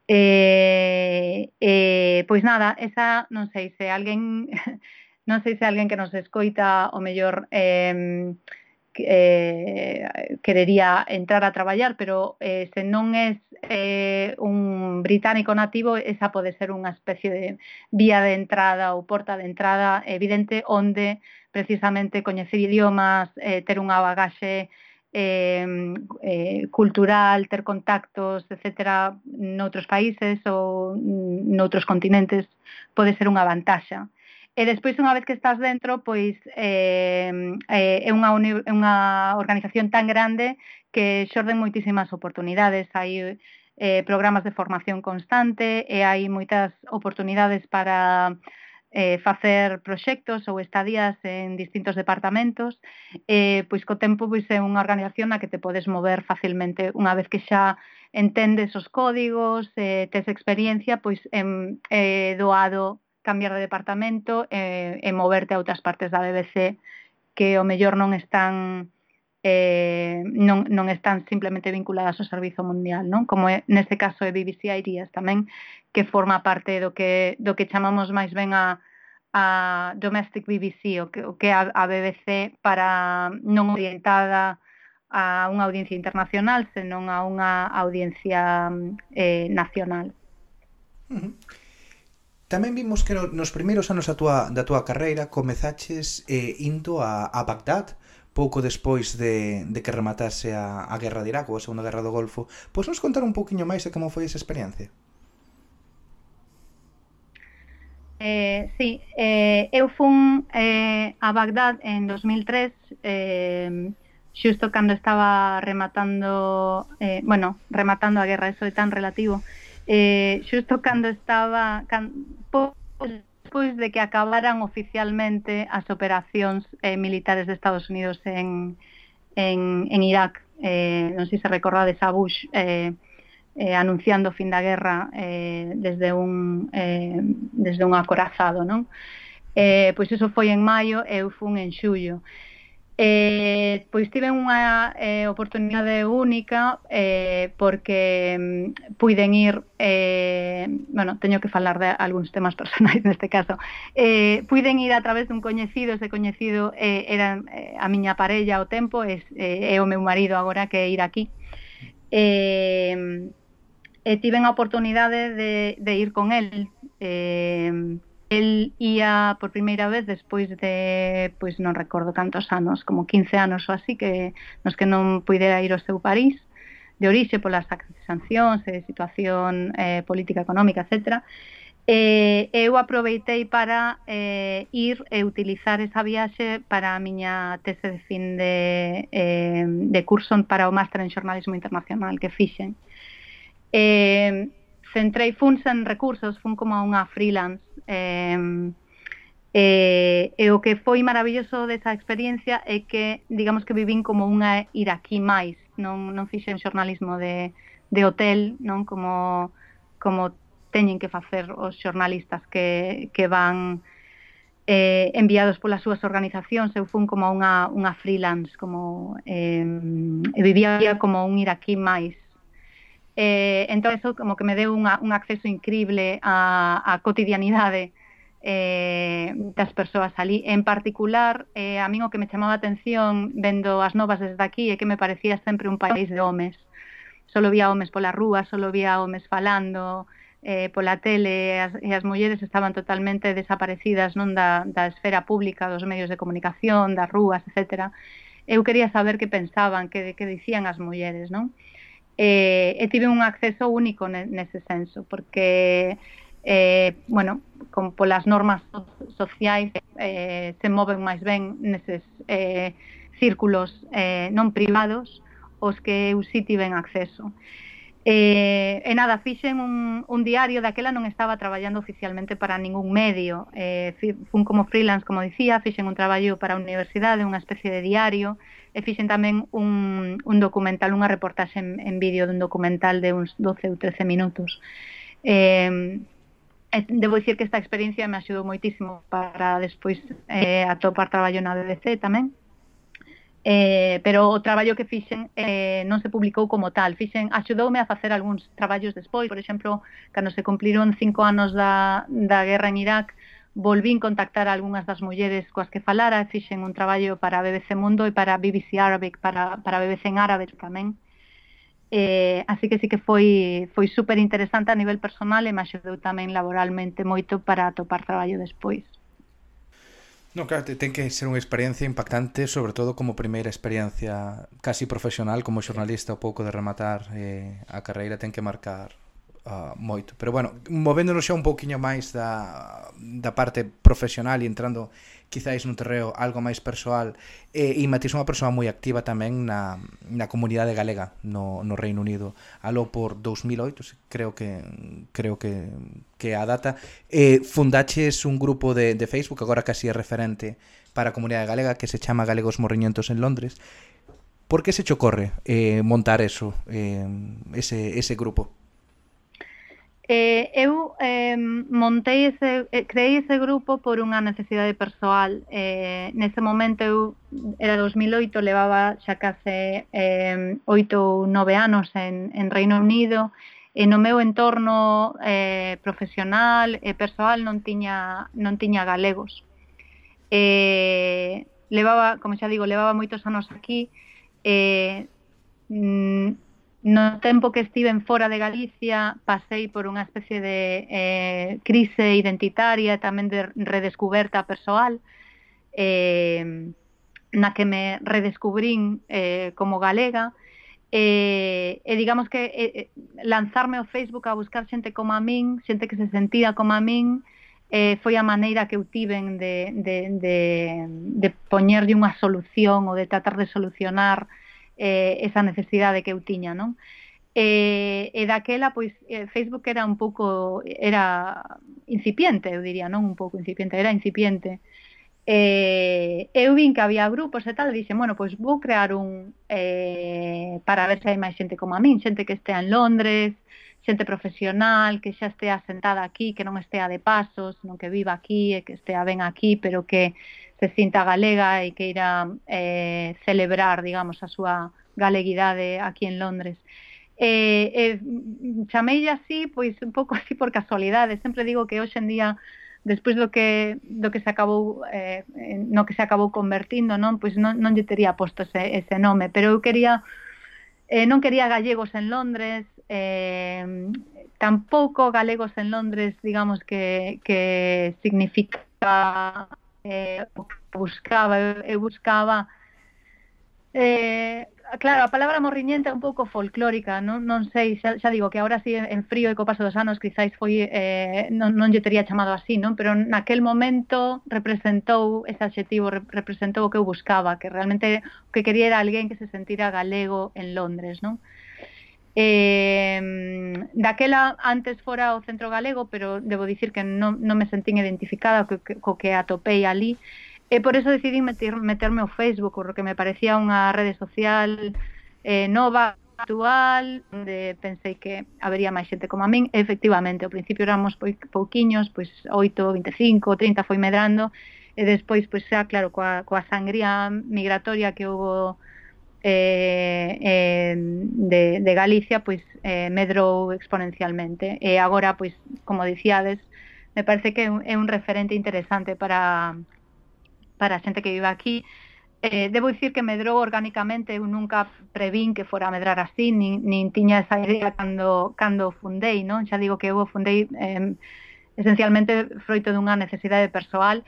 Speaker 9: Eh, eh, pois nada, esa non sei se alguén non sei se alguén que nos escoita o mellor eh, eh, querería entrar a traballar, pero eh, se non é eh, un británico nativo, esa pode ser unha especie de vía de entrada ou porta de entrada evidente onde precisamente coñecer idiomas, eh, ter unha bagaxe eh, eh, cultural, ter contactos, etcétera, noutros países ou mm, noutros continentes pode ser unha vantaxa. E despois, unha vez que estás dentro, pois eh, eh, é unha, unha organización tan grande que xorden moitísimas oportunidades. Hai eh, programas de formación constante e hai moitas oportunidades para eh, facer proxectos ou estadías en distintos departamentos. Eh, pois co tempo pois é unha organización na que te podes mover facilmente unha vez que xa entendes os códigos, eh, tes experiencia, pois é eh, doado cambiar de departamento e, e moverte a outras partes da BBC que o mellor non están eh, non, non están simplemente vinculadas ao Servizo Mundial, non? Como é, neste caso é BBC Ideas tamén, que forma parte do que, do que chamamos máis ben a, a Domestic BBC, o que, o que a, a BBC para non orientada a unha audiencia internacional, senón a unha audiencia eh, nacional.
Speaker 1: Uh -huh. Tamén vimos que nos primeiros anos da túa, da túa carreira comezaches eh, indo a, a Bagdad pouco despois de, de que rematase a, a Guerra de Irak ou a Segunda Guerra do Golfo. Pois nos contar un poquinho máis de como foi esa experiencia?
Speaker 9: Eh, sí, eh, eu fun eh, a Bagdad en 2003 eh, xusto cando estaba rematando eh, bueno, rematando a guerra, eso é tan relativo eh, xusto cando estaba can, despois de que acabaran oficialmente as operacións eh, militares de Estados Unidos en, en, en Irak eh, non sei se recordades a Bush eh, eh, anunciando o fin da guerra eh, desde un eh, desde un acorazado non? Eh, pois iso foi en maio e eu fun en xullo Eh, pois tiven unha eh, oportunidade única eh, porque mm, puiden ir, eh, bueno, teño que falar de algúns temas personais neste caso, eh, puiden ir a través dun coñecido, ese coñecido eh, era eh, a miña parella ao tempo, é eh, é o meu marido agora que ir aquí. Eh, e tiven a oportunidade de, de ir con el, eh, El ia por primeira vez despois de, pois non recordo cantos anos, como 15 anos ou así, que nos que non puidera ir ao seu París, de orixe polas sancións e situación eh, política, económica, etc. Eh, eu aproveitei para eh, ir e utilizar esa viaxe para a miña tese de fin de, eh, de curso para o máster en xornalismo internacional que fixen. Eh, centrei funs en recursos, fun como a unha freelance Eh, eh, e o que foi maravilloso desa experiencia é que, digamos que vivín como unha ir aquí máis, non, non fixen xornalismo de, de hotel, non como, como teñen que facer os xornalistas que, que van eh, enviados polas súas organizacións, eu fun como unha, unha freelance, como eh, vivía como un iraquí máis, Eh, entón, eso como que me deu unha, un acceso increíble á, á cotidianidade eh, das persoas ali. En particular, eh, a min o que me chamaba a atención vendo as novas desde aquí é que me parecía sempre un país de homes. Solo vía homes pola rúa, solo vía homes falando, eh, pola tele, as, e as mulleres estaban totalmente desaparecidas non da, da esfera pública, dos medios de comunicación, das rúas, etc. Eu quería saber que pensaban, que, que dicían as mulleres, non? eh, e tive un acceso único nese senso, porque eh, bueno, con polas normas sociais eh, se moven máis ben neses eh, círculos eh, non privados os que eu si tiven acceso. Eh, e nada, fixen un, un diario daquela non estaba traballando oficialmente para ningún medio eh, fun como freelance, como dicía fixen un traballo para a universidade, unha especie de diario e fixen tamén un, un documental, unha reportaxe en, en vídeo dun documental de uns 12 ou 13 minutos. Eh, debo dicir que esta experiencia me axudou moitísimo para despois eh, atopar traballo na BBC tamén, eh, pero o traballo que fixen eh, non se publicou como tal. Fixen, axudoume a facer algúns traballos despois, por exemplo, cando se cumpliron cinco anos da, da guerra en Irak, volvín contactar a algunhas das mulleres coas que falara e fixen un traballo para BBC Mundo e para BBC Arabic, para, para BBC en árabe tamén. Eh, así que sí que foi, foi super interesante a nivel personal e me axudou tamén laboralmente moito para topar traballo despois.
Speaker 10: No, claro, ten que ser unha experiencia impactante, sobre todo como primeira experiencia casi profesional como xornalista, ao pouco de rematar eh, a carreira, ten que marcar uh, moito. Pero bueno, movéndonos xa un pouquiño máis da, da parte profesional e entrando quizáis nun terreo algo máis persoal e, e Matís é unha persoa moi activa tamén na, na comunidade galega no, no Reino Unido aló por 2008 creo que creo que, que a data e fundaches un grupo de, de Facebook agora casi é referente para a comunidade galega que se chama Galegos Morriñentos en Londres Por que se te ocorre eh, montar eso, eh, ese, ese grupo?
Speaker 9: Eh, eu eh, montei ese, eh, creei ese grupo por unha necesidade persoal. Eh, nese momento eu era 2008, levaba xa case eh, 8 ou 9 anos en, en Reino Unido e no meu entorno eh, profesional e persoal non tiña, non tiña galegos. Eh, levaba, como xa digo, levaba moitos anos aquí e eh, mm, No tempo que estiven fora de Galicia pasei por unha especie de eh, crise identitaria tamén de redescuberta persoal eh, na que me redescubrín eh, como galega. Eh, e digamos que eh, eh, lanzarme ao Facebook a buscar xente como a min, xente que se sentía como a min eh, foi a maneira que eu tiven de, de, de, de poñerlle unha solución ou de tratar de solucionar eh, eh, esa necesidade que eu tiña, non? E, e daquela, pois, eh, Facebook era un pouco, era incipiente, eu diría, non un pouco incipiente, era incipiente. E, eu vin que había grupos e tal, e dixen, bueno, pois vou crear un, eh, para ver se hai máis xente como a min, xente que estea en Londres, xente profesional que xa estea sentada aquí, que non estea de pasos, non que viva aquí e que estea ben aquí, pero que se sinta galega e que irá eh, celebrar, digamos, a súa galeguidade aquí en Londres. Eh, eh, chamei así, pois un pouco así por casualidade, sempre digo que hoxe en día despois do que do que se acabou eh, no que se acabou convertindo, non? Pois non non lle tería posto ese, ese nome, pero eu quería eh, non quería gallegos en Londres, eh, tampouco galegos en Londres, digamos que, que significa eh, o que buscaba, eu buscaba eh, claro, a palabra morriñente é un pouco folclórica, non, non sei, xa, xa digo que agora sí en frío e co paso dos anos quizáis foi eh, non, non lle tería chamado así, non? Pero naquel momento representou ese adxetivo, representou o que eu buscaba, que realmente o que quería era alguén que se sentira galego en Londres, non? Eh, Eh, daquela antes fora o centro galego, pero debo dicir que non, non me sentín identificada co, co que atopei ali, e por eso decidí meter, meterme ao Facebook, porque me parecía unha rede social eh, nova, actual, onde pensei que habería máis xente como a min, e efectivamente, ao principio éramos pouquiños, pois 8, 25, 30 foi medrando, e despois, pois xa, claro, coa, coa sangría migratoria que houve eh, eh, de, de Galicia pois eh, medrou exponencialmente e agora pois como dicíades me parece que é un referente interesante para para a xente que vive aquí Eh, debo dicir que medrou orgánicamente, eu nunca prevín que fora a medrar así, nin, nin tiña esa idea cando, cando fundei, non? Xa digo que eu fundei eh, esencialmente froito dunha necesidade persoal,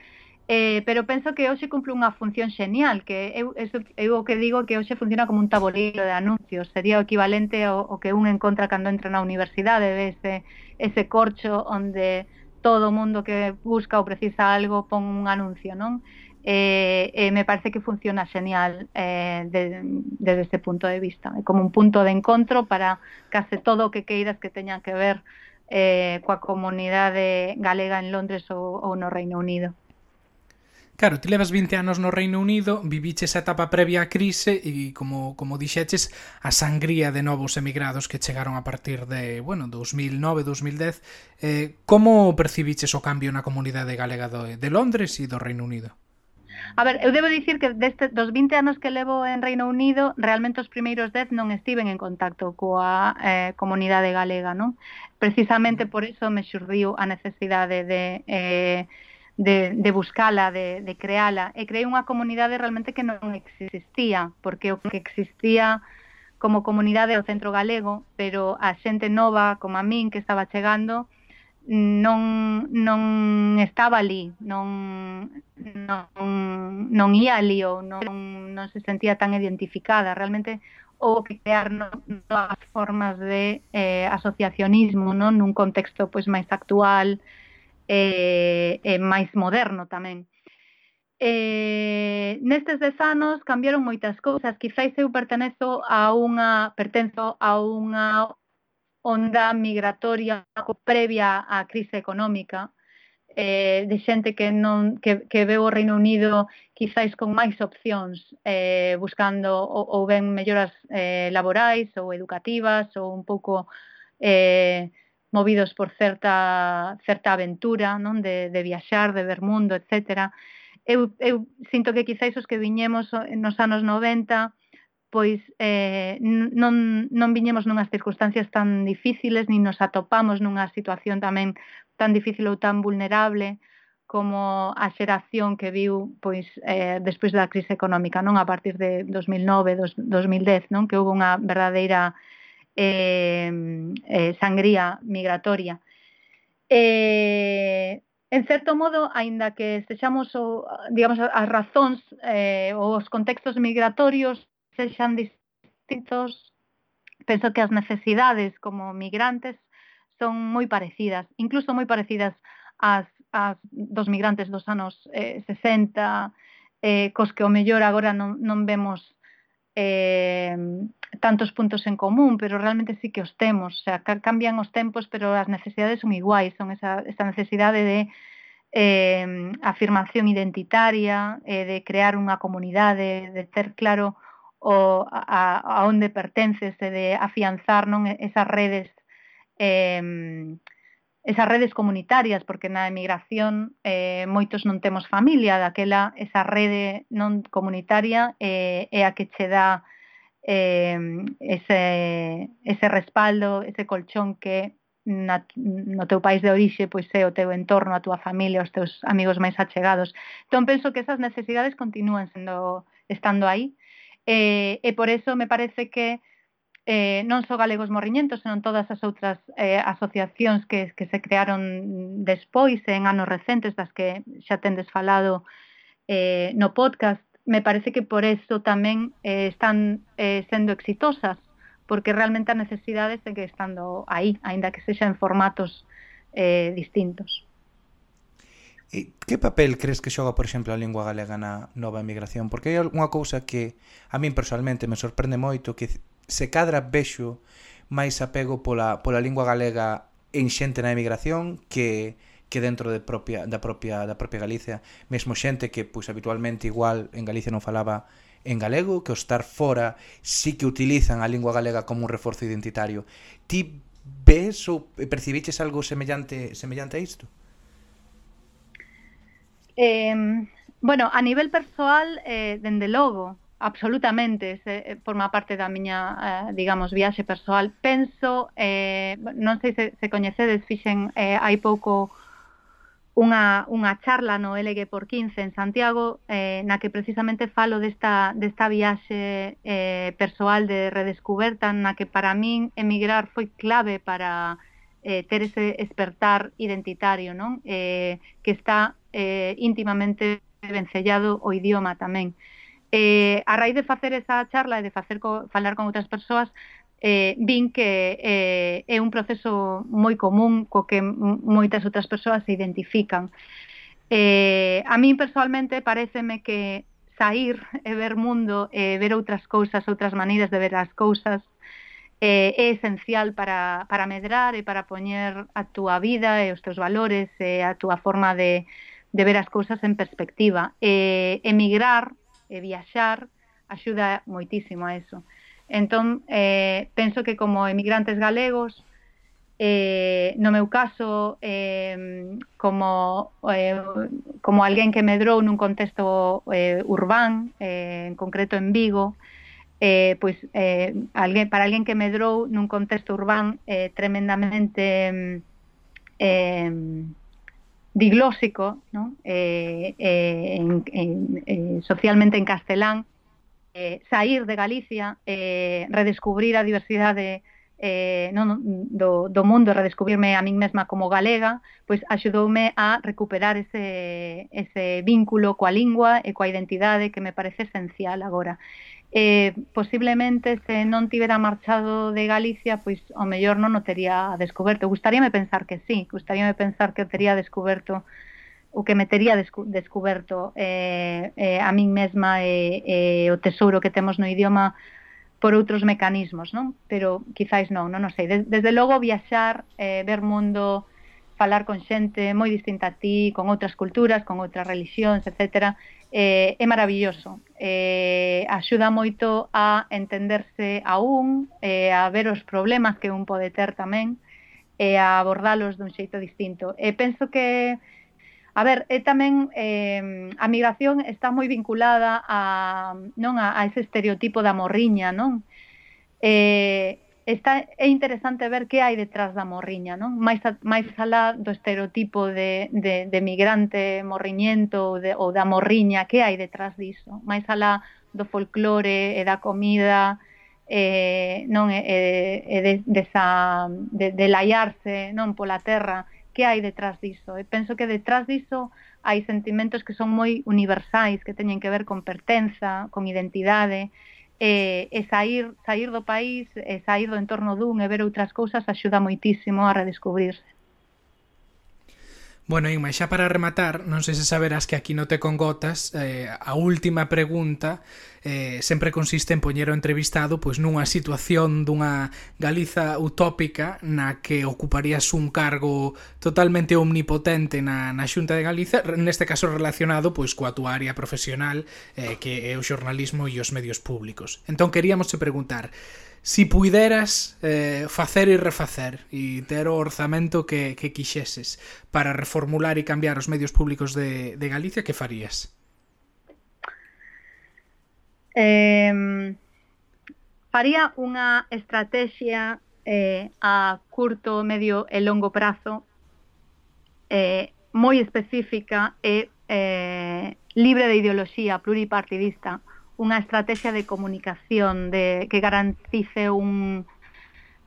Speaker 9: eh, pero penso que hoxe cumple unha función xenial, que eu, eso, eu o que digo que hoxe funciona como un tabuleiro de anuncios, sería o equivalente ao, ao que un encontra cando entra na universidade, ese, ese corcho onde todo o mundo que busca ou precisa algo pon un anuncio, non? Eh, eh, me parece que funciona xenial eh, de, desde ese punto de vista, como un punto de encontro para case todo o que queiras que teña que ver eh, coa comunidade galega en Londres ou, ou no Reino Unido.
Speaker 2: Claro, ti levas 20 anos no Reino Unido, viviches a etapa previa á crise e, como, como dixeches, a sangría de novos emigrados que chegaron a partir de, bueno, 2009-2010. Eh, como percibiches o cambio na comunidade galega do, de Londres e do Reino Unido?
Speaker 9: A ver, eu debo dicir que deste, dos 20 anos que levo en Reino Unido, realmente os primeiros 10 non estiven en contacto coa eh, comunidade galega, non? Precisamente mm. por iso me xurdiu a necesidade de eh, de, de buscala, de, de creala. E creei unha comunidade realmente que non existía, porque o que existía como comunidade o centro galego, pero a xente nova como a min que estaba chegando non non estaba ali, non non non ía ali ou non non se sentía tan identificada, realmente ou que crear novas formas de eh, asociacionismo, non nun contexto pois máis actual, e, e máis moderno tamén. E, nestes dez anos cambiaron moitas cousas. Quizáis eu pertenezo a unha, pertenzo a unha onda migratoria previa á crise económica eh, de xente que non que, que veu o Reino Unido quizáis con máis opcións eh, buscando ou, ou ben melloras eh, laborais ou educativas ou un pouco eh, movidos por certa, certa aventura, non de, de viaxar, de ver mundo, etc. Eu, eu sinto que quizáis os que viñemos nos anos 90 pois eh, non, non viñemos nunhas circunstancias tan difíciles, nin nos atopamos nunha situación tamén tan difícil ou tan vulnerable como a xeración que viu pois eh, despois da crise económica, non a partir de 2009, dos, 2010, non que houve unha verdadeira eh, eh, sangría migratoria. Eh, En certo modo, aínda que estexamos o, digamos, as razóns eh, ou os contextos migratorios sexan distintos, penso que as necesidades como migrantes son moi parecidas, incluso moi parecidas ás, ás dos migrantes dos anos eh, 60, eh, cos que o mellor agora non, non vemos eh, tantos puntos en común, pero realmente sí que os temos, o sea, cambian os tempos, pero as necesidades son iguais, son esa, esa necesidade de eh, afirmación identitaria, eh, de crear unha comunidade, de ter claro o, a, a onde pertences, e de afianzar non esas redes eh, esas redes comunitarias, porque na emigración eh, moitos non temos familia, daquela esa rede non comunitaria eh, é a que che dá eh, ese, ese respaldo, ese colchón que na, no teu país de orixe pois é o teu entorno, a túa familia, os teus amigos máis achegados. Entón penso que esas necesidades continúan sendo estando aí eh, e por eso me parece que eh, non só galegos morriñentos, senón todas as outras eh, asociacións que, que se crearon despois en anos recentes das que xa tendes falado eh, no podcast me parece que por eso tamén eh, están eh, sendo exitosas, porque realmente a necesidade segue estando aí, aínda que sexa en formatos eh, distintos.
Speaker 10: E que papel crees que xoga, por exemplo, a lingua galega na nova emigración? Porque hai unha cousa que a min personalmente me sorprende moito que se cadra vexo máis apego pola, pola lingua galega en xente na emigración que que dentro de propia, da propia da propia Galicia, mesmo xente que pois habitualmente igual en Galicia non falaba en galego, que o estar fora sí que utilizan a lingua galega como un reforzo identitario. Ti ves ou percibiches algo semellante semellante a isto?
Speaker 9: Eh, bueno, a nivel persoal, eh, dende logo, absolutamente, se, eh, forma parte da miña, eh, digamos, viaxe persoal. Penso, eh, non sei se, se coñecedes, fixen eh, hai pouco unha, unha charla no LG por 15 en Santiago eh, na que precisamente falo desta, desta viaxe eh, persoal de redescuberta na que para min emigrar foi clave para eh, ter ese despertar identitario non eh, que está eh, íntimamente vencellado o idioma tamén. Eh, a raíz de facer esa charla e de facer co, falar con outras persoas, eh, vin que eh, é un proceso moi común co que moitas outras persoas se identifican. Eh, a mí personalmente pareceme que sair e ver mundo, e ver outras cousas, outras maneiras de ver as cousas, eh, é esencial para, para medrar e para poñer a túa vida e os teus valores e a túa forma de, de ver as cousas en perspectiva. E, emigrar e viaxar axuda moitísimo a eso. Entón, eh, penso que como emigrantes galegos, eh, no meu caso, eh, como, eh, como alguén que medrou nun contexto eh, urbán, eh, en concreto en Vigo, eh, pois eh, alguén, para alguén que medrou nun contexto urbán eh, tremendamente eh, diglósico, ¿no? eh, eh, en, en, eh, socialmente en castelán, eh, sair de Galicia, eh, redescubrir a diversidade eh, non, do, do mundo, redescubrirme a min mesma como galega, pois axudoume a recuperar ese, ese vínculo coa lingua e coa identidade que me parece esencial agora. Eh, posiblemente se non tivera marchado de Galicia, pois o mellor non o tería descoberto. Gustaríame pensar que sí, gustaríame pensar que o tería descoberto o que me tería descu descuberto eh, eh, a min mesma e, eh, eh, o tesouro que temos no idioma por outros mecanismos, non? Pero quizáis non, non, non sei. Des, desde logo viaxar, eh, ver mundo, falar con xente moi distinta a ti, con outras culturas, con outras religións, etc. Eh, é maravilloso. Eh, axuda moito a entenderse a un, eh, a ver os problemas que un pode ter tamén, e a abordalos dun xeito distinto. E penso que A ver, e tamén eh, a migración está moi vinculada a, non a, a ese estereotipo da morriña, non? Eh, está, é interesante ver que hai detrás da morriña, non? Máis, a, máis alá do estereotipo de, de, de migrante morriñento ou, de, ou da morriña, que hai detrás diso? Máis alá do folclore e da comida, eh, non é, é, de, desa, de, de laiarse non pola terra, que hai detrás diso? E penso que detrás diso hai sentimentos que son moi universais, que teñen que ver con pertenza, con identidade, e, e sair, sair do país, e sair do entorno dun e ver outras cousas axuda moitísimo a redescubrirse.
Speaker 2: Bueno, Inma, xa para rematar, non sei se saberás que aquí no te con gotas, eh, a última pregunta eh, sempre consiste en poñer o entrevistado pois nunha situación dunha Galiza utópica na que ocuparías un cargo totalmente omnipotente na, na Xunta de Galiza, neste caso relacionado pois coa tua área profesional eh, que é o xornalismo e os medios públicos. Entón queríamos te preguntar, si puideras eh, facer e refacer e ter o orzamento que, que quixeses para reformular e cambiar os medios públicos de, de Galicia, que farías?
Speaker 9: Eh, faría unha estrategia eh, a curto, medio e longo prazo eh, moi específica e eh, libre de ideoloxía pluripartidista unha estrategia de comunicación de, que garantice un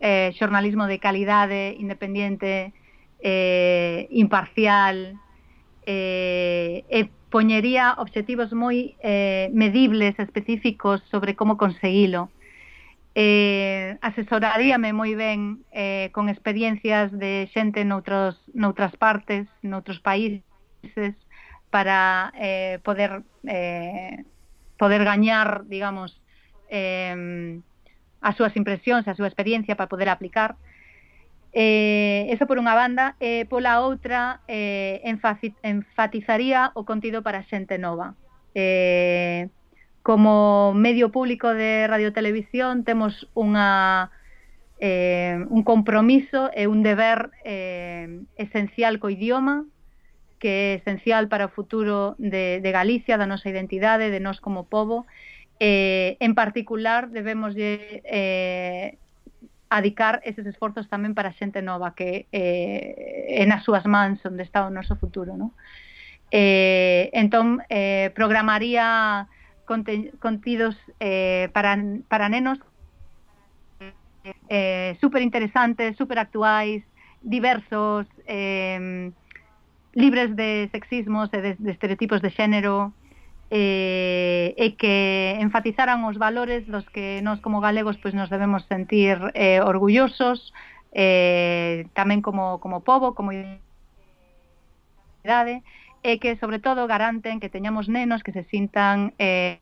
Speaker 9: eh, xornalismo de calidade independiente, eh, imparcial, eh, e poñería obxectivos moi eh, medibles, específicos sobre como conseguilo. Eh, asesoraríame moi ben eh, con experiencias de xente noutros, noutras partes, noutros países, para eh, poder eh, poder gañar, digamos, eh, as súas impresións, a súa experiencia para poder aplicar. Eh, eso por unha banda, e eh, pola outra eh, enfatizaría o contido para xente nova. Eh, como medio público de radiotelevisión temos unha eh, un compromiso e un deber eh, esencial co idioma que é esencial para o futuro de, de Galicia, da nosa identidade, de nós como povo. Eh, en particular, debemos de, eh, adicar eses esforzos tamén para a xente nova que eh, é nas súas mans onde está o noso futuro, non? Eh, entón, eh, programaría conte contidos eh, para, para nenos eh, super interesantes, super actuais, diversos, eh, libres de sexismos e de, de estereotipos de xénero eh, e que enfatizaran os valores dos que nós como galegos pois nos debemos sentir eh, orgullosos eh, tamén como, como povo, como identidade e que sobre todo garanten que teñamos nenos que se sintan eh,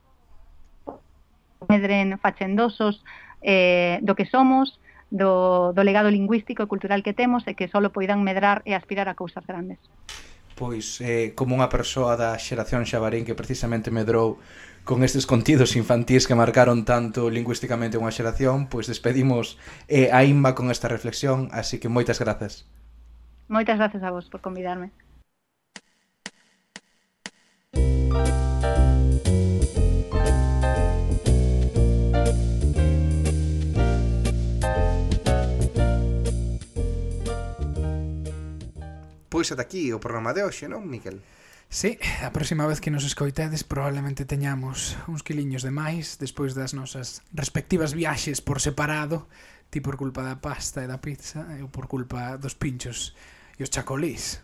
Speaker 9: medren fachendosos eh, do que somos do, do legado lingüístico e cultural que temos e que só poidan medrar e aspirar a cousas grandes.
Speaker 10: Pois, eh, como unha persoa da xeración xabarín que precisamente medrou con estes contidos infantís que marcaron tanto lingüísticamente unha xeración, pois despedimos eh, a Inma con esta reflexión, así que moitas grazas.
Speaker 9: Moitas grazas a vos por convidarme. Thank you.
Speaker 1: Pois ata aquí o programa de hoxe, non, Miquel?
Speaker 2: Sí, a próxima vez que nos escoitades probablemente teñamos uns quiliños de máis despois das nosas respectivas viaxes por separado, ti por culpa da pasta e da pizza, eu por culpa dos pinchos e os chacolís.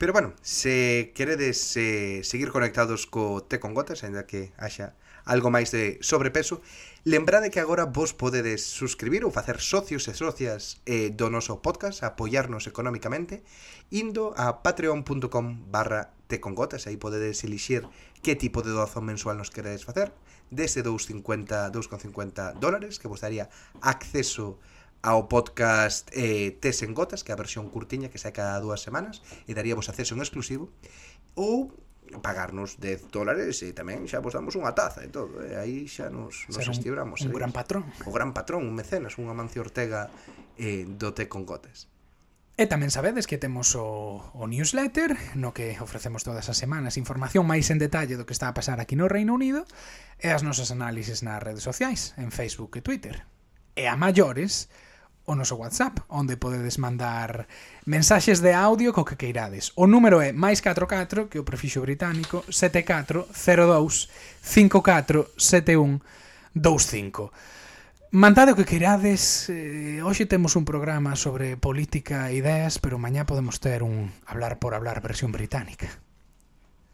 Speaker 1: Pero bueno, se queredes eh, seguir conectados co Té con Gotas, ainda que haxa algo máis de sobrepeso, lembrade que agora vos podedes suscribir ou facer socios e socias eh, do noso podcast, apoiarnos económicamente, indo a patreon.com barra tecongotas, aí podedes elixir que tipo de doazón mensual nos queredes facer, dese 2,50 2,50 dólares, que vos daría acceso ao podcast eh, Tes en Gotas, que é a versión curtiña que sai cada dúas semanas, e daríamos acceso en exclusivo, ou pagarnos 10 dólares e tamén xa vos damos unha taza e todo, e aí xa nos, nos
Speaker 2: Ser
Speaker 1: estibramos.
Speaker 2: Un,
Speaker 1: un
Speaker 2: gran patrón.
Speaker 1: O gran patrón, un mecenas, un Amancio Ortega eh, do Té con Gotes.
Speaker 2: E tamén sabedes que temos o, o newsletter no que ofrecemos todas as semanas información máis en detalle do que está a pasar aquí no Reino Unido e as nosas análises nas redes sociais, en Facebook e Twitter. E a maiores, o noso WhatsApp, onde podedes mandar mensaxes de audio co que queirades. O número é máis 44, que é o prefixo británico, 7402-547125. Mandade o que queirades. Eh, hoxe temos un programa sobre política e ideas, pero mañá podemos ter un hablar por hablar versión británica.